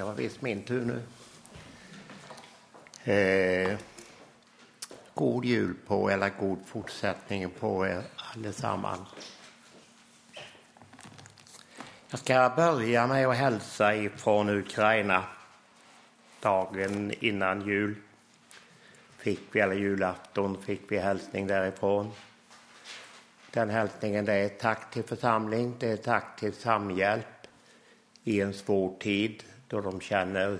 Det var visst min tur nu. Eh, god jul på, eller god fortsättning på er allesammans. Jag ska börja med att hälsa ifrån Ukraina. Dagen innan jul fick vi, eller julafton, fick vi hälsning därifrån. Den hälsningen det är tack till församling, det är tack till Samhjälp i en svår tid då de känner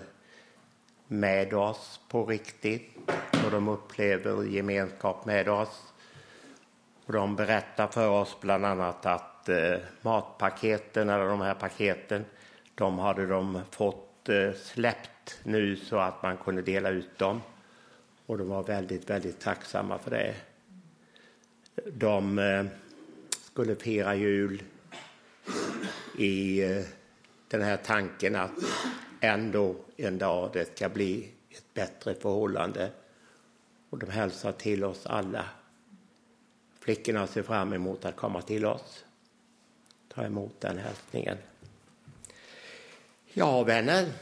med oss på riktigt och de upplever gemenskap med oss. Och de berättar för oss bland annat att eh, matpaketen, eller de här paketen, de hade de fått eh, släppt nu så att man kunde dela ut dem. Och de var väldigt, väldigt tacksamma för det. De eh, skulle fira jul i eh, den här tanken att ändå en dag det ska bli ett bättre förhållande. Och de hälsar till oss alla. Flickorna ser fram emot att komma till oss. Ta emot den hälsningen. Ja, vänner.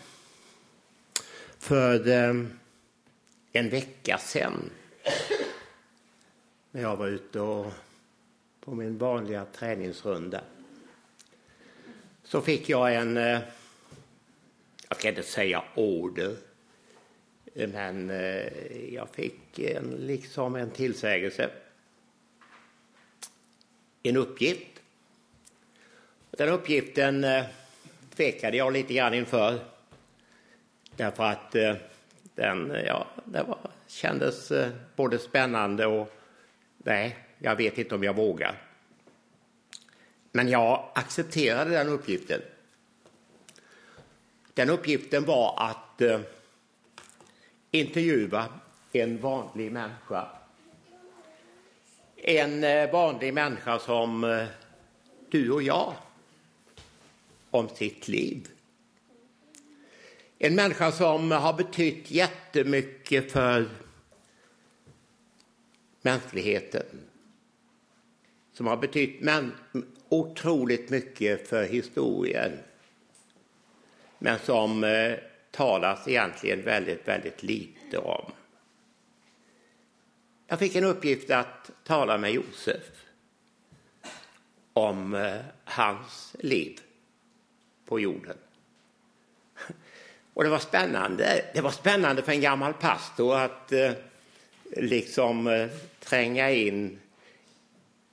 För eh, en vecka sedan när jag var ute och på min vanliga träningsrunda så fick jag en, eh, jag ska inte säga order, men eh, jag fick en, liksom en tillsägelse. En uppgift. Den uppgiften eh, tvekade jag lite grann inför. Därför att den, ja, det var, kändes både spännande och nej, jag vet inte om jag vågar. Men jag accepterade den uppgiften. Den uppgiften var att eh, intervjua en vanlig människa. En eh, vanlig människa som eh, du och jag om sitt liv. En människa som har betytt jättemycket för mänskligheten. Som har betytt otroligt mycket för historien men som eh, talas egentligen väldigt, väldigt lite om. Jag fick en uppgift att tala med Josef om eh, hans liv på jorden. Och det var spännande. Det var spännande för en gammal pastor att eh, liksom eh, tränga in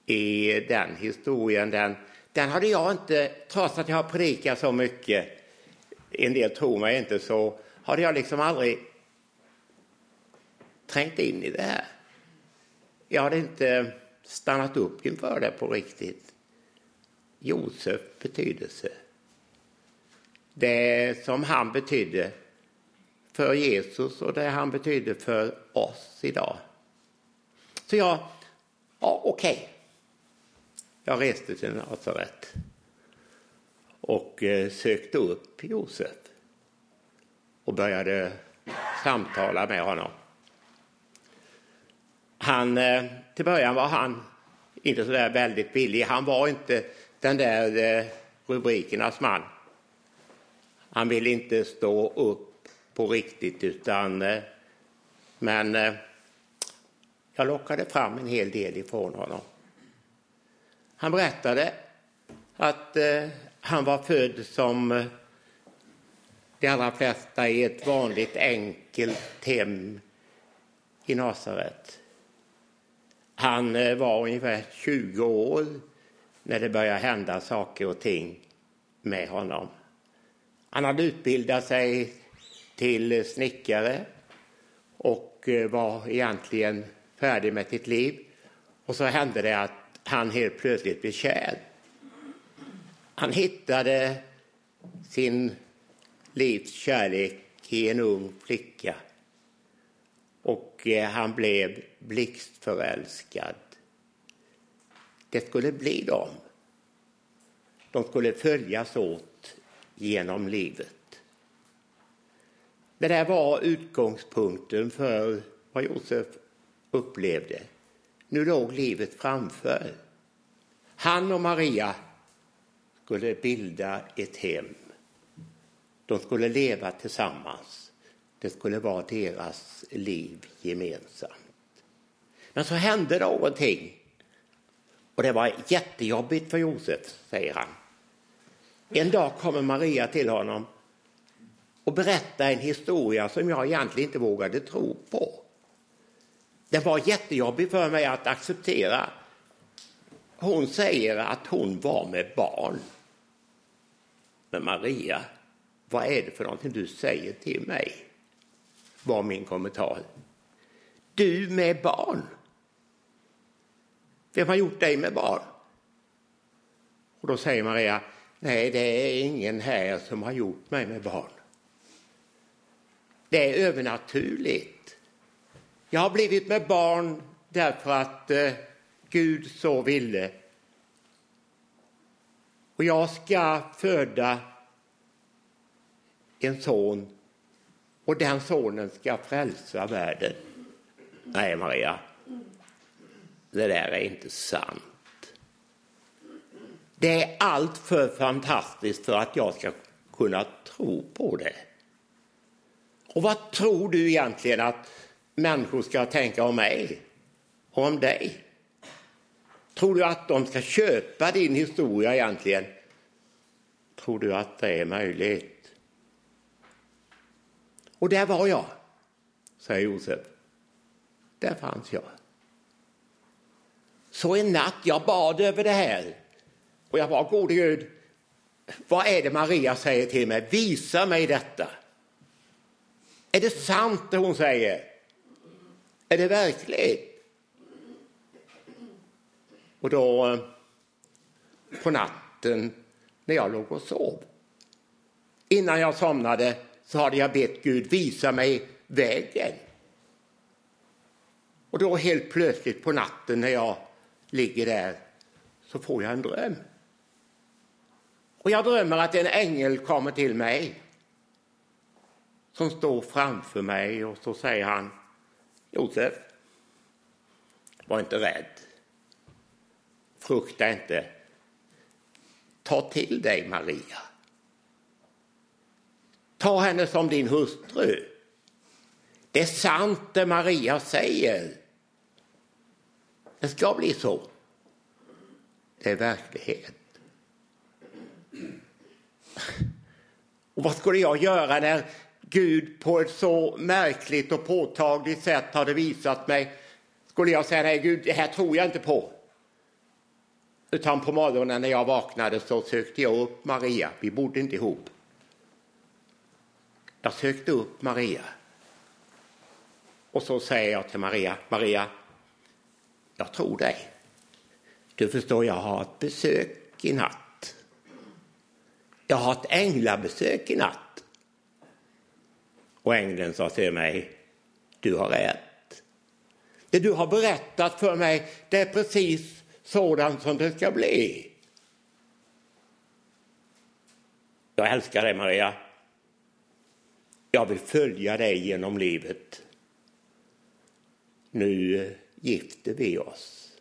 i den historien. Den, den hade jag inte, trots att jag har predikat så mycket, en del tror mig inte, så hade jag liksom aldrig trängt in i det här. Jag hade inte stannat upp inför det på riktigt. Josef betydelse. Det som han betydde för Jesus och det han betydde för oss idag. Så jag, ja okej. Okay. Jag reste till Nasaret och eh, sökte upp Josef och började samtala med honom. Han, eh, till början var han inte så där väldigt billig. Han var inte den där eh, rubrikernas man. Han ville inte stå upp på riktigt utan men jag lockade fram en hel del ifrån honom. Han berättade att eh, han var född som eh, de allra flesta i ett vanligt enkelt hem i Nasaret. Han eh, var ungefär 20 år när det började hända saker och ting med honom. Han hade utbildat sig till snickare och var egentligen färdig med sitt liv. Och så hände det att han helt plötsligt blev kär. Han hittade sin livs kärlek i en ung flicka och eh, han blev blixtförälskad. Det skulle bli dem. De skulle följas åt genom livet. Det där var utgångspunkten för vad Josef upplevde. Nu låg livet framför. Han och Maria skulle bilda ett hem. De skulle leva tillsammans. Det skulle vara deras liv gemensamt. Men så hände någonting. Och det var jättejobbigt för Josef, säger han. En dag kommer Maria till honom och berättar en historia som jag egentligen inte vågade tro på. Det var jättejobbigt för mig att acceptera. Hon säger att hon var med barn. Men Maria, vad är det för någonting du säger till mig? Var min kommentar. Du med barn? Vem har gjort dig med barn? Och då säger Maria, nej det är ingen här som har gjort mig med barn. Det är övernaturligt. Jag har blivit med barn därför att eh, Gud så ville. Och jag ska föda en son och den sonen ska frälsa världen. Nej, Maria, det där är inte sant. Det är allt för fantastiskt för att jag ska kunna tro på det. Och vad tror du egentligen att människor ska tänka om mig och om dig? Tror du att de ska köpa din historia egentligen? Tror du att det är möjligt? Och där var jag, säger Josef. Där fanns jag. Så en natt, jag bad över det här. Och jag var gode Gud, vad är det Maria säger till mig? Visa mig detta. Är det sant det hon säger? Är det verkligt? Och då eh, på natten när jag låg och sov, innan jag somnade så hade jag bett Gud visa mig vägen. Och då helt plötsligt på natten när jag ligger där så får jag en dröm. Och jag drömmer att en ängel kommer till mig som står framför mig och så säger han Josef, var inte rädd. Frukta inte. Ta till dig Maria. Ta henne som din hustru. Det är sant det Maria säger. Det ska bli så. Det är verklighet. Och vad skulle jag göra när Gud på ett så märkligt och påtagligt sätt hade visat mig? Skulle jag säga nej Gud, det här tror jag inte på. Utan på morgonen när jag vaknade så sökte jag upp Maria. Vi bodde inte ihop. Jag sökte upp Maria. Och så säger jag till Maria, Maria, jag tror dig. Du förstår, jag har ett besök i natt. Jag har ett änglabesök i natt. Och ängeln sa till mig, du har rätt. Det du har berättat för mig, det är precis sådant som det ska bli. Jag älskar dig, Maria. Jag vill följa dig genom livet. Nu gifter vi oss.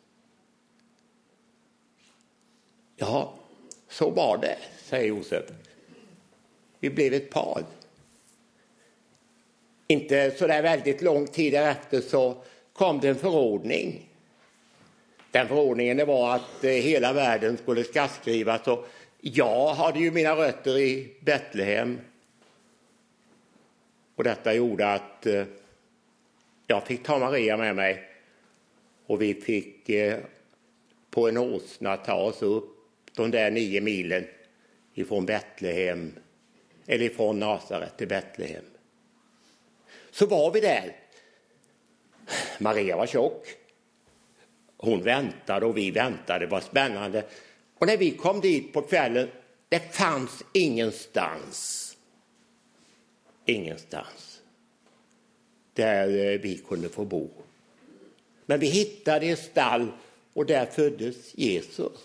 Ja, så var det, säger Josef. Vi blev ett par. Inte så där väldigt lång tid därefter så kom det en förordning. Den förordningen var att eh, hela världen skulle skattskrivas. Och jag hade ju mina rötter i Betlehem. Och detta gjorde att eh, jag fick ta Maria med mig och vi fick eh, på en åsna ta oss upp de där nio milen ifrån Betlehem, eller ifrån Nasaret till Betlehem. Så var vi där. Maria var tjock. Hon väntade och vi väntade. Det var spännande. Och när vi kom dit på kvällen, det fanns ingenstans. Ingenstans. Där eh, vi kunde få bo. Men vi hittade ett stall och där föddes Jesus.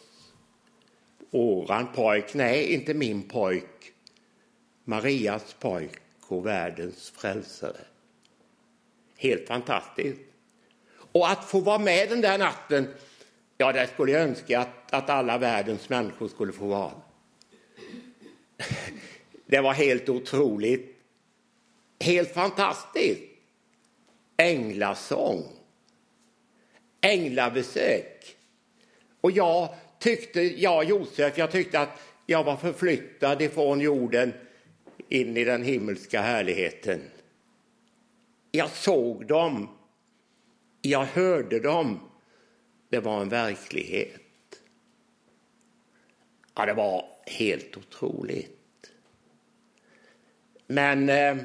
Våran pojk, nej inte min pojk, Marias pojk och världens frälsare. Helt fantastiskt. Och att få vara med den där natten, ja det skulle jag önska att, att alla världens människor skulle få vara. Det var helt otroligt. Helt fantastiskt. Änglasång. Änglabesök. Och jag tyckte, jag Josef, jag tyckte att jag var förflyttad ifrån jorden in i den himmelska härligheten. Jag såg dem. Jag hörde dem. Det var en verklighet. Ja, det var helt otroligt. Men eh,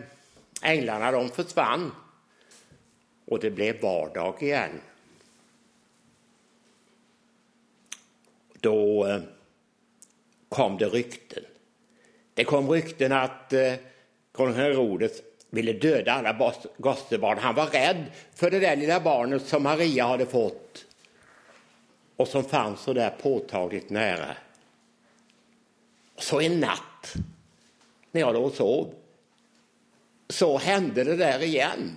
änglarna de försvann och det blev vardag igen. Då eh, kom det rykten. Det kom rykten att eh, kung Herodes ville döda alla gossebarn. Han var rädd för det där lilla barnet som Maria hade fått och som fanns så där påtagligt nära. Så en natt, när jag låg och sov, så hände det där igen.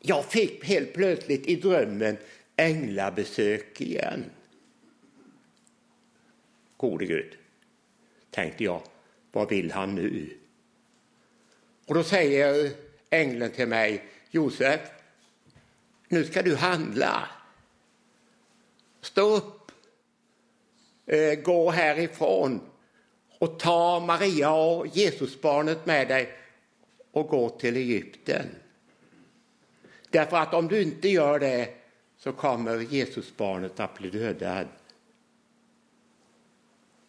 Jag fick helt plötsligt i drömmen änglabesök igen. Gode Gud, tänkte jag, vad vill han nu? Och då säger ängeln till mig, Josef, nu ska du handla. Stå upp, eh, gå härifrån och ta Maria och Jesusbarnet med dig och gå till Egypten. Därför att om du inte gör det så kommer Jesusbarnet att bli dödad.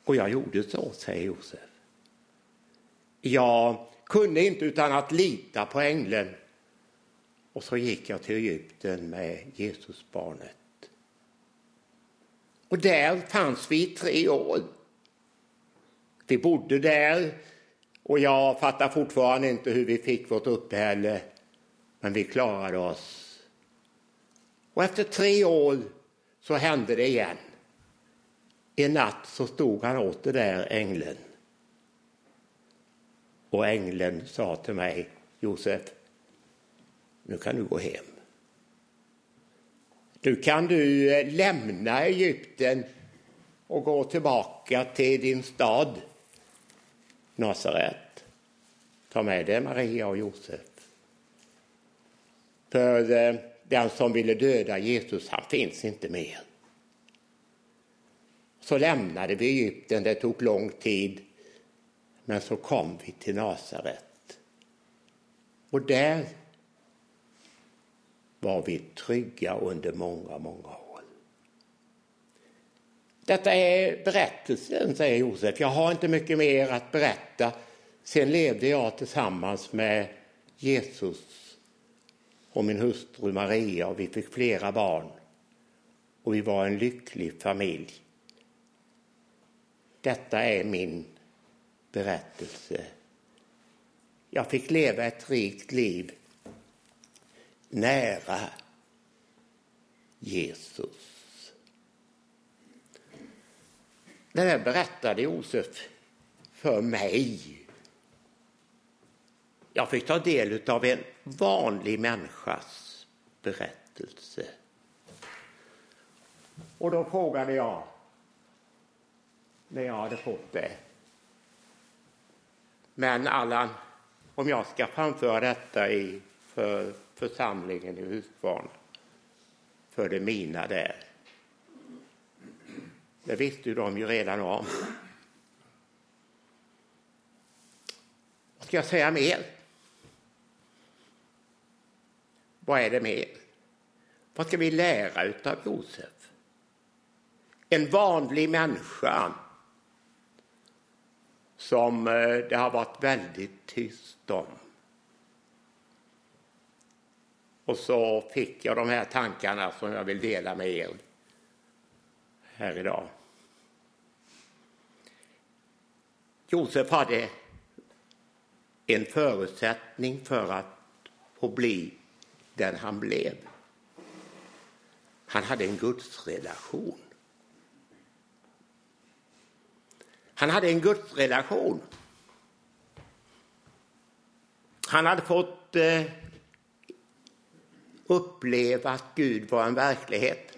Och jag gjorde så, säger Josef. Jag kunde inte utan att lita på ängeln. Och så gick jag till Egypten med Jesusbarnet. Och där fanns vi i tre år. Vi bodde där och jag fattar fortfarande inte hur vi fick vårt uppehälle, men vi klarade oss. Och efter tre år så hände det igen. En natt så stod han åter där, ängeln. Och ängeln sa till mig, Josef, nu kan du gå hem. Nu kan du eh, lämna Egypten och gå tillbaka till din stad Nasaret. Ta med dig Maria och Josef. För eh, den som ville döda Jesus, han finns inte mer. Så lämnade vi Egypten, det tog lång tid. Men så kom vi till Nasaret. Och där var vi trygga under många, många år. Detta är berättelsen, säger Josef. Jag har inte mycket mer att berätta. Sen levde jag tillsammans med Jesus och min hustru Maria och vi fick flera barn. Och vi var en lycklig familj. Detta är min berättelse. Jag fick leva ett rikt liv nära Jesus. Det där berättade Josef för mig. Jag fick ta del av en vanlig människas berättelse. Och då frågade jag, när jag hade fått det. Men Allan, om jag ska framföra detta i, för församlingen i Huskvarna för det mina där. Det visste ju de ju redan om. Vad ska jag säga mer? Vad är det mer? Vad ska vi lära av Josef? En vanlig människa som eh, det har varit väldigt tyst om. Och så fick jag de här tankarna som jag vill dela med er här idag. Josef hade en förutsättning för att få bli den han blev. Han hade en gudsrelation. Han hade en gudsrelation. Han hade fått eh, uppleva att Gud var en verklighet.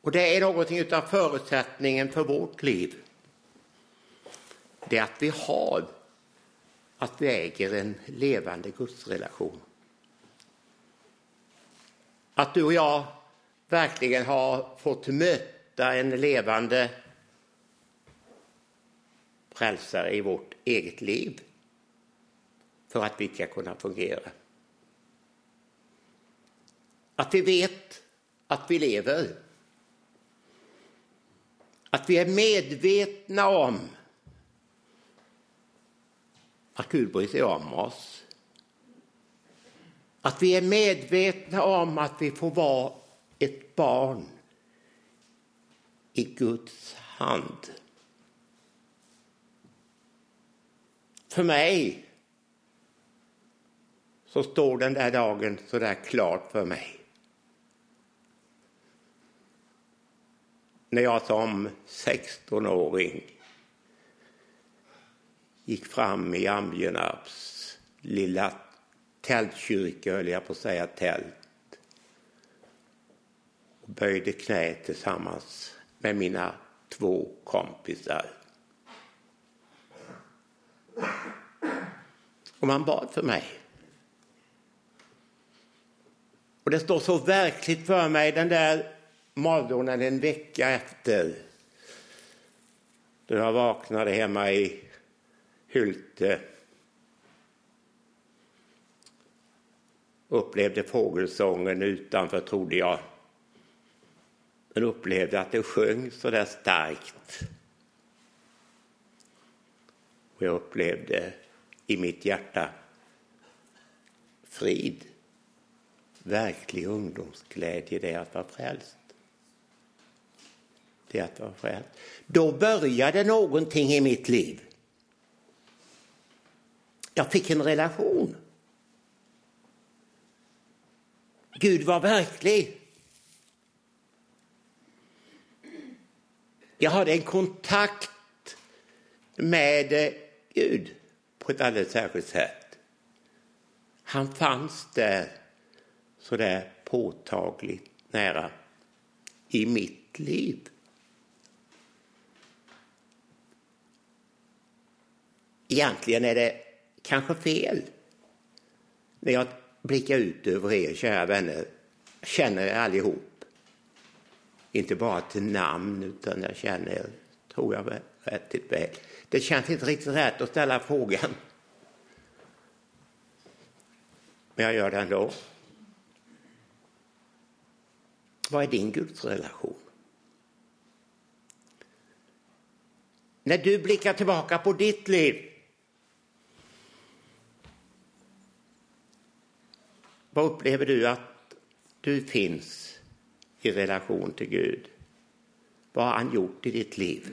Och det är någonting av förutsättningen för vårt liv. det är att vi har, att vi äger en levande gudsrelation. Att du och jag verkligen har fått möta en levande frälsare i vårt eget liv för att vi ska kunna fungera. Att vi vet att vi lever. Att vi är medvetna om att Gud bryr sig om oss. Att vi är medvetna om att vi får vara ett barn i Guds hand. För mig så står den där dagen så där klart för mig. När jag som 16-åring gick fram i Amgenarps lilla tältkyrka, höll jag på att säga, tält och böjde knä tillsammans med mina två kompisar. Och man bad för mig. Och det står så verkligt för mig den där morgonen en vecka efter. Då jag vaknade hemma i Hylte. Upplevde fågelsången utanför, trodde jag. Men upplevde att det sjöng så där starkt. Och jag upplevde i mitt hjärta frid, verklig ungdomsglädje, det att vara frälst. Det att vara frälst. Då började någonting i mitt liv. Jag fick en relation. Gud var verklig. Jag hade en kontakt med eh, Gud på ett alldeles särskilt sätt. Han fanns där så där påtagligt nära i mitt liv. Egentligen är det kanske fel när jag blickar ut över er, kära vänner. Känner er allihop. Inte bara till namn, utan jag känner er, tror jag, rätt väl. Det känns inte riktigt rätt att ställa frågan. Men jag gör det ändå. Vad är din gudsrelation? När du blickar tillbaka på ditt liv, vad upplever du att du finns i relation till Gud? Vad har han gjort i ditt liv?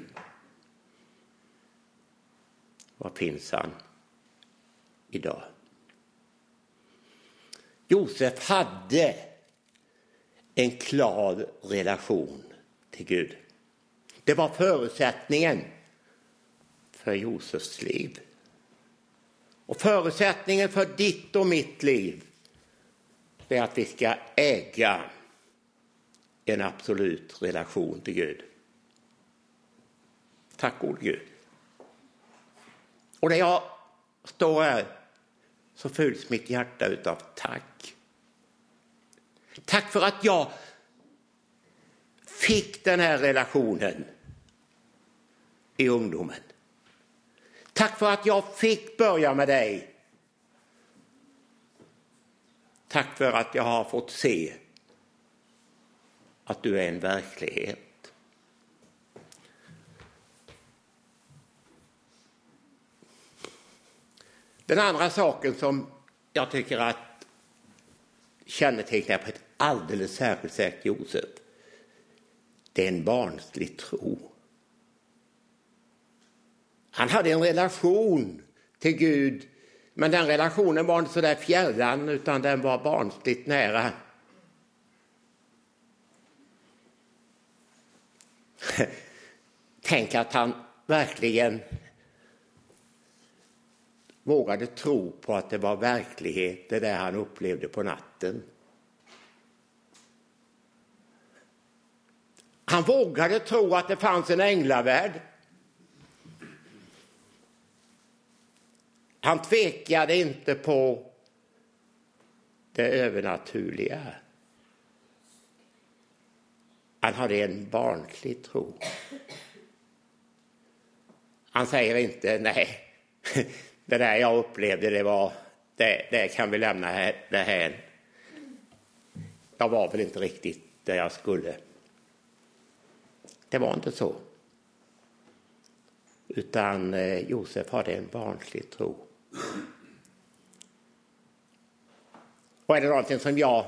Var finns han idag? Josef hade en klar relation till Gud. Det var förutsättningen för Josefs liv. Och förutsättningen för ditt och mitt liv är att vi ska äga en absolut relation till Gud. Tack gode Gud. Och när jag står här så fylls mitt hjärta av tack. Tack för att jag fick den här relationen i ungdomen. Tack för att jag fick börja med dig. Tack för att jag har fått se att du är en verklighet. Den andra saken som jag tycker att kännetecknar på ett alldeles särskilt sätt Josef, det är en barnslig tro. Han hade en relation till Gud, men den relationen var inte så där fjärran, utan den var barnsligt nära. Tänk att han verkligen vågade tro på att det var verklighet det där han upplevde på natten. Han vågade tro att det fanns en änglavärld. han tvekade inte på det övernaturliga. Han hade en barnslig tro. Han säger inte nej, det där jag upplevde det var, det, det kan vi lämna det här. Jag var väl inte riktigt där jag skulle. Det var inte så. Utan eh, Josef hade en barnslig tro. Och är det någonting som jag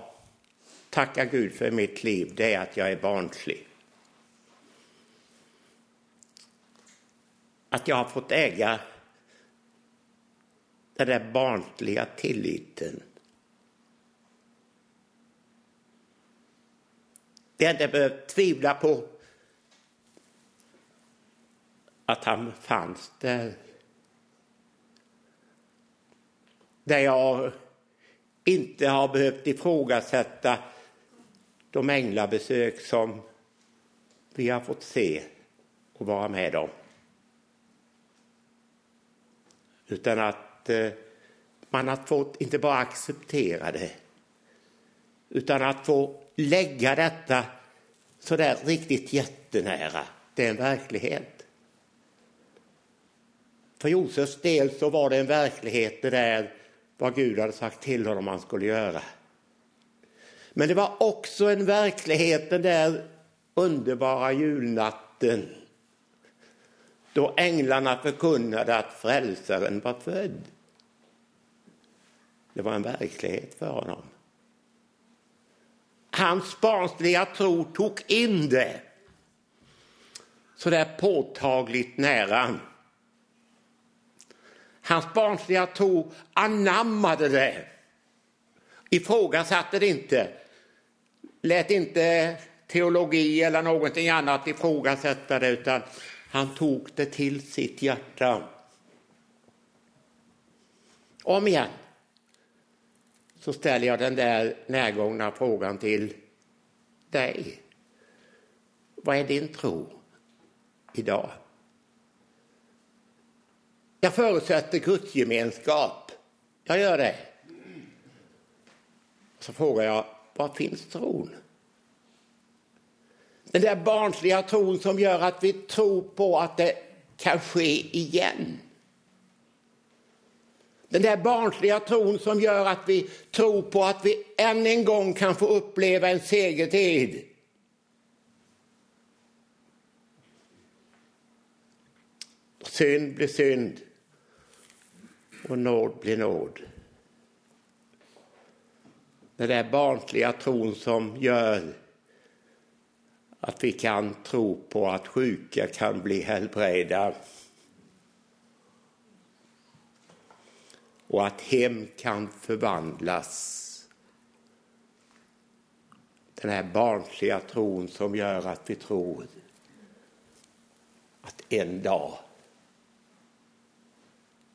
tacka Gud för mitt liv, det är att jag är barnslig. Att jag har fått äga den där barnsliga tilliten. Det har inte behövt tvivla på att han fanns där. Där jag inte har behövt ifrågasätta de änglabesök som vi har fått se och vara med om. Utan att eh, man har fått inte bara acceptera det utan att få lägga detta så där riktigt jättenära. Det är en verklighet. För Josefs del så var det en verklighet det där vad Gud hade sagt till honom han skulle göra. Men det var också en verklighet den där underbara julnatten då änglarna förkunnade att frälsaren var född. Det var en verklighet för honom. Hans barnsliga tro tog in det så där påtagligt nära. Hans barnsliga tro anammade det, ifrågasatte det inte, lät inte teologi eller någonting annat ifrågasätta det, utan han tog det till sitt hjärta. Om igen så ställer jag den där närgångna frågan till dig. Vad är din tro idag? Jag förutsätter gudsgemenskap. Jag gör det. Så frågar jag, var finns tron? Den där barnsliga tron som gör att vi tror på att det kan ske igen. Den där barnsliga tron som gör att vi tror på att vi än en gång kan få uppleva en segertid. Synd blir synd och nåd blir nåd. Den där barnsliga tron som gör att vi kan tro på att sjuka kan bli helbrägda. Och att hem kan förvandlas. Den här barnsliga tron som gör att vi tror att en dag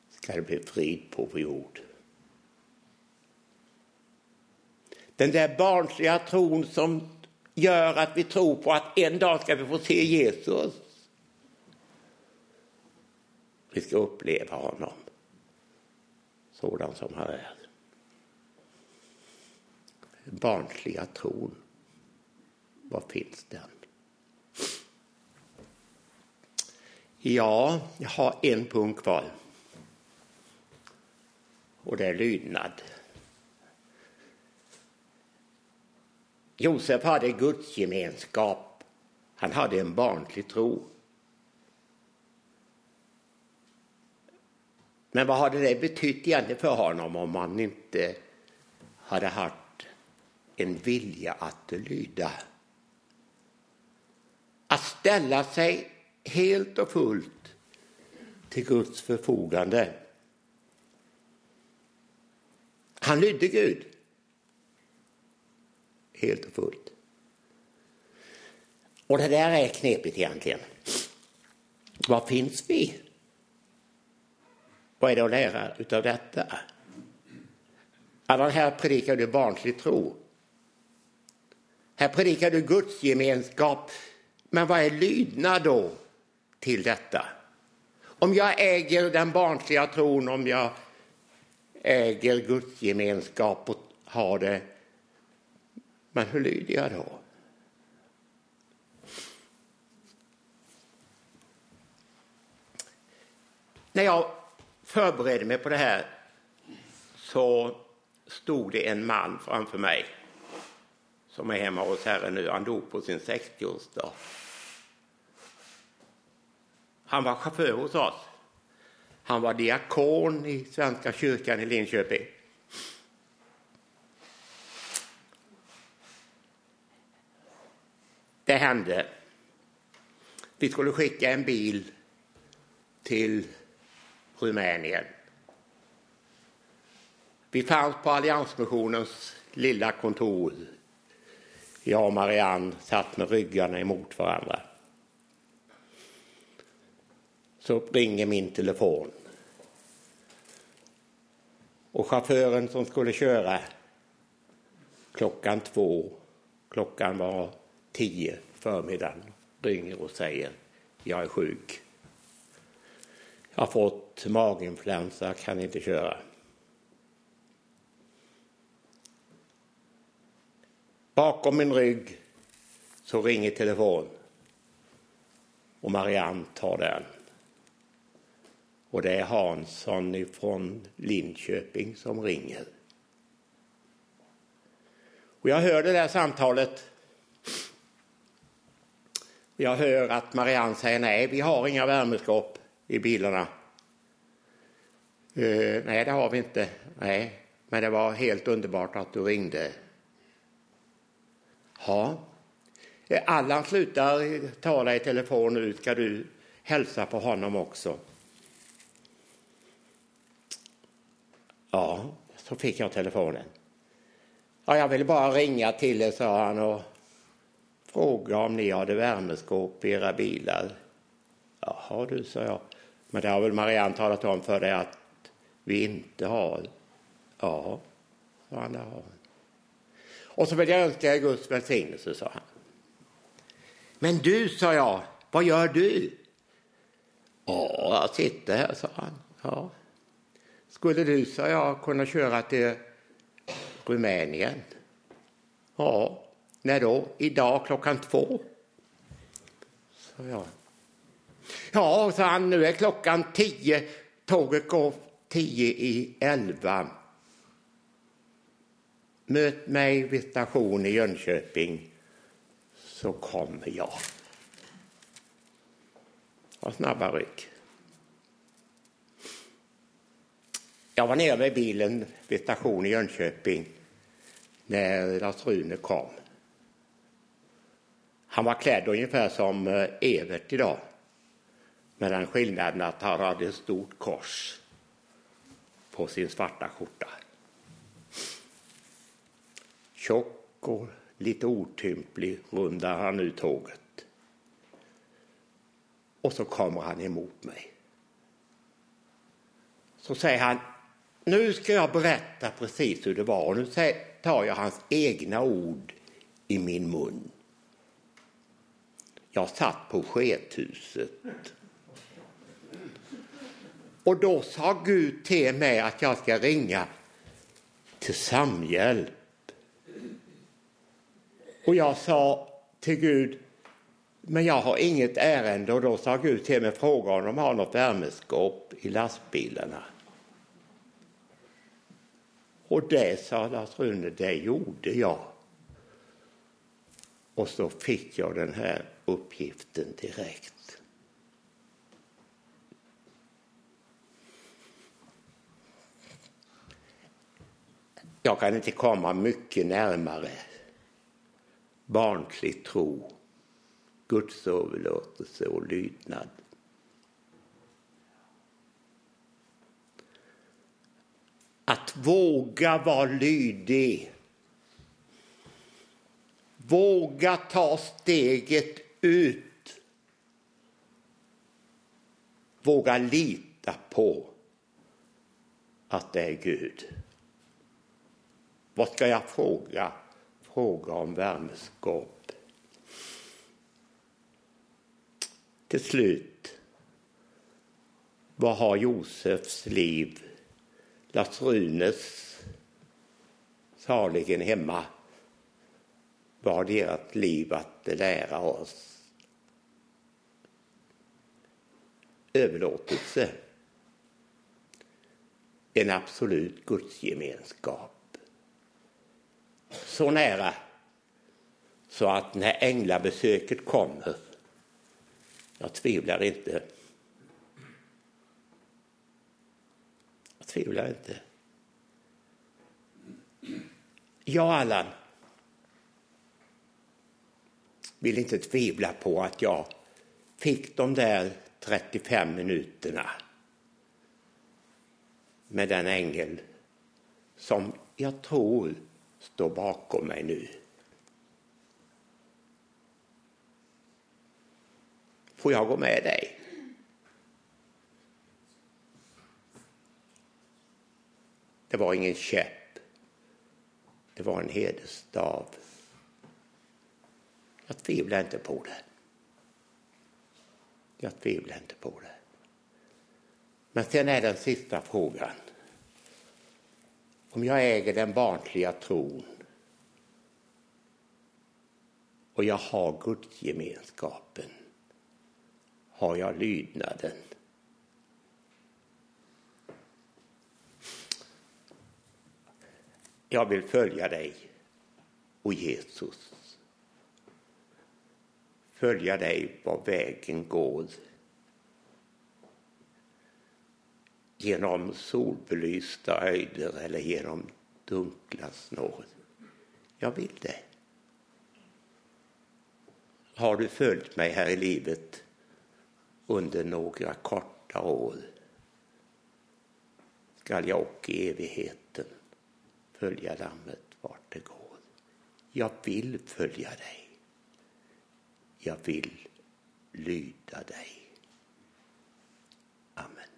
ska det bli frid på vår jord. Den där barnsliga tron som gör att vi tror på att en dag ska vi få se Jesus. Vi ska uppleva honom sådan som han är. Den barnsliga tron, var finns den? Ja, jag har en punkt kvar. Och det är lydnad. Josef hade gudsgemenskap. Han hade en barnslig tro. Men vad hade det betytt egentligen för honom om han inte hade haft en vilja att lyda? Att ställa sig helt och fullt till Guds förfogande. Han lydde Gud helt och fullt. Och det där är knepigt egentligen. Var finns vi? Vad är det att lära utav detta? Allan, här predikar du barnslig tro. Här predikar du Guds gemenskap. Men vad är lydnad då till detta? Om jag äger den barnsliga tron, om jag äger gudsgemenskap och har det. Men hur lyder jag då? När jag förberedde mig på det här så stod det en man framför mig som är hemma hos Herren nu. Han dog på sin 60-årsdag. Han var chaufför hos oss. Han var diakon i Svenska kyrkan i Linköping. Det hände. Vi skulle skicka en bil till Rumänien. Vi fanns på Alliansmissionens lilla kontor. Jag och Marianne satt med ryggarna emot varandra. Så ringer min telefon. Och chauffören som skulle köra klockan två, klockan var tio förmiddagen, ringer och säger jag är sjuk. Jag har fått maginfluensa, kan inte köra. Bakom min rygg så ringer telefon och Marianne tar den. Och det är Hansson från Linköping som ringer. Och jag hör det där samtalet. Jag hör att Marianne säger nej, vi har inga värmeskåp i bilarna. Uh, nej, det har vi inte. Nej, men det var helt underbart att du ringde. Ja. Eh, Allan slutar tala i telefon nu. Ska du hälsa på honom också? Ja, så fick jag telefonen. Ja, jag ville bara ringa till er, sa han och fråga om ni hade värmeskåp i era bilar. Jaha du, sa jag. Men det har väl Marianne talat om för dig att vi inte har? Ja, sa han. Det har. Och så vill jag önska er Guds välsignelse, sa han. Men du, sa jag, vad gör du? Ja, jag sitter här, sa han. Ja. Skulle du, sa jag, kunna köra till Rumänien? Ja, när då? Idag klockan två? Så ja. Ja, sa han, nu är klockan tio. Tåget går tio i elva. Möt mig vid station i Jönköping så kommer jag. Och snabba ryck. Jag var nere med bilen vid station i Jönköping när Lars-Rune kom. Han var klädd ungefär som eh, Evert idag med den skillnaden att han hade ett stort kors på sin svarta skjorta. Tjock och lite otymplig rundar han ut tåget. Och så kommer han emot mig. Så säger han, nu ska jag berätta precis hur det var. Och nu tar jag hans egna ord i min mun. Jag satt på skethuset. Och då sa Gud till mig att jag ska ringa till Samhjälp. Och jag sa till Gud, men jag har inget ärende. Och då sa Gud till mig, fråga om de har något värmeskåp i lastbilarna. Och det, sa Lars Rune, det gjorde jag. Och så fick jag den här uppgiften direkt. Jag kan inte komma mycket närmare barnslig tro, gudsöverlåtelse och lydnad. Att våga vara lydig. Våga ta steget ut. Våga lita på att det är Gud. Vad ska jag fråga? Fråga om värmeskåp. Till slut, vad har Josefs liv Lars Runes saligen hemma Vad har deras liv att lära oss överlåtelse. En absolut gudsgemenskap. Så nära så att när änglabesöket kommer, jag tvivlar inte, jag tvivlar inte. Jag, Allan, vill inte tvivla på att jag fick de där 35 minuterna med den ängel som jag tror står bakom mig nu. Får jag gå med dig? Det var ingen käpp. Det var en hedersstav. Jag tvivlar inte på det. Jag tvivlar inte på det. Men sen är den sista frågan. Om jag äger den barnsliga tron och jag har gudsgemenskapen, har jag lydnaden? Jag vill följa dig, och Jesus följa dig var vägen går. Genom solbelysta höjder eller genom dunkla snår. Jag vill det. Har du följt mig här i livet under några korta år skall jag och i evigheten följa Lammet vart det går. Jag vill följa dig jag vill lyda dig. Amen.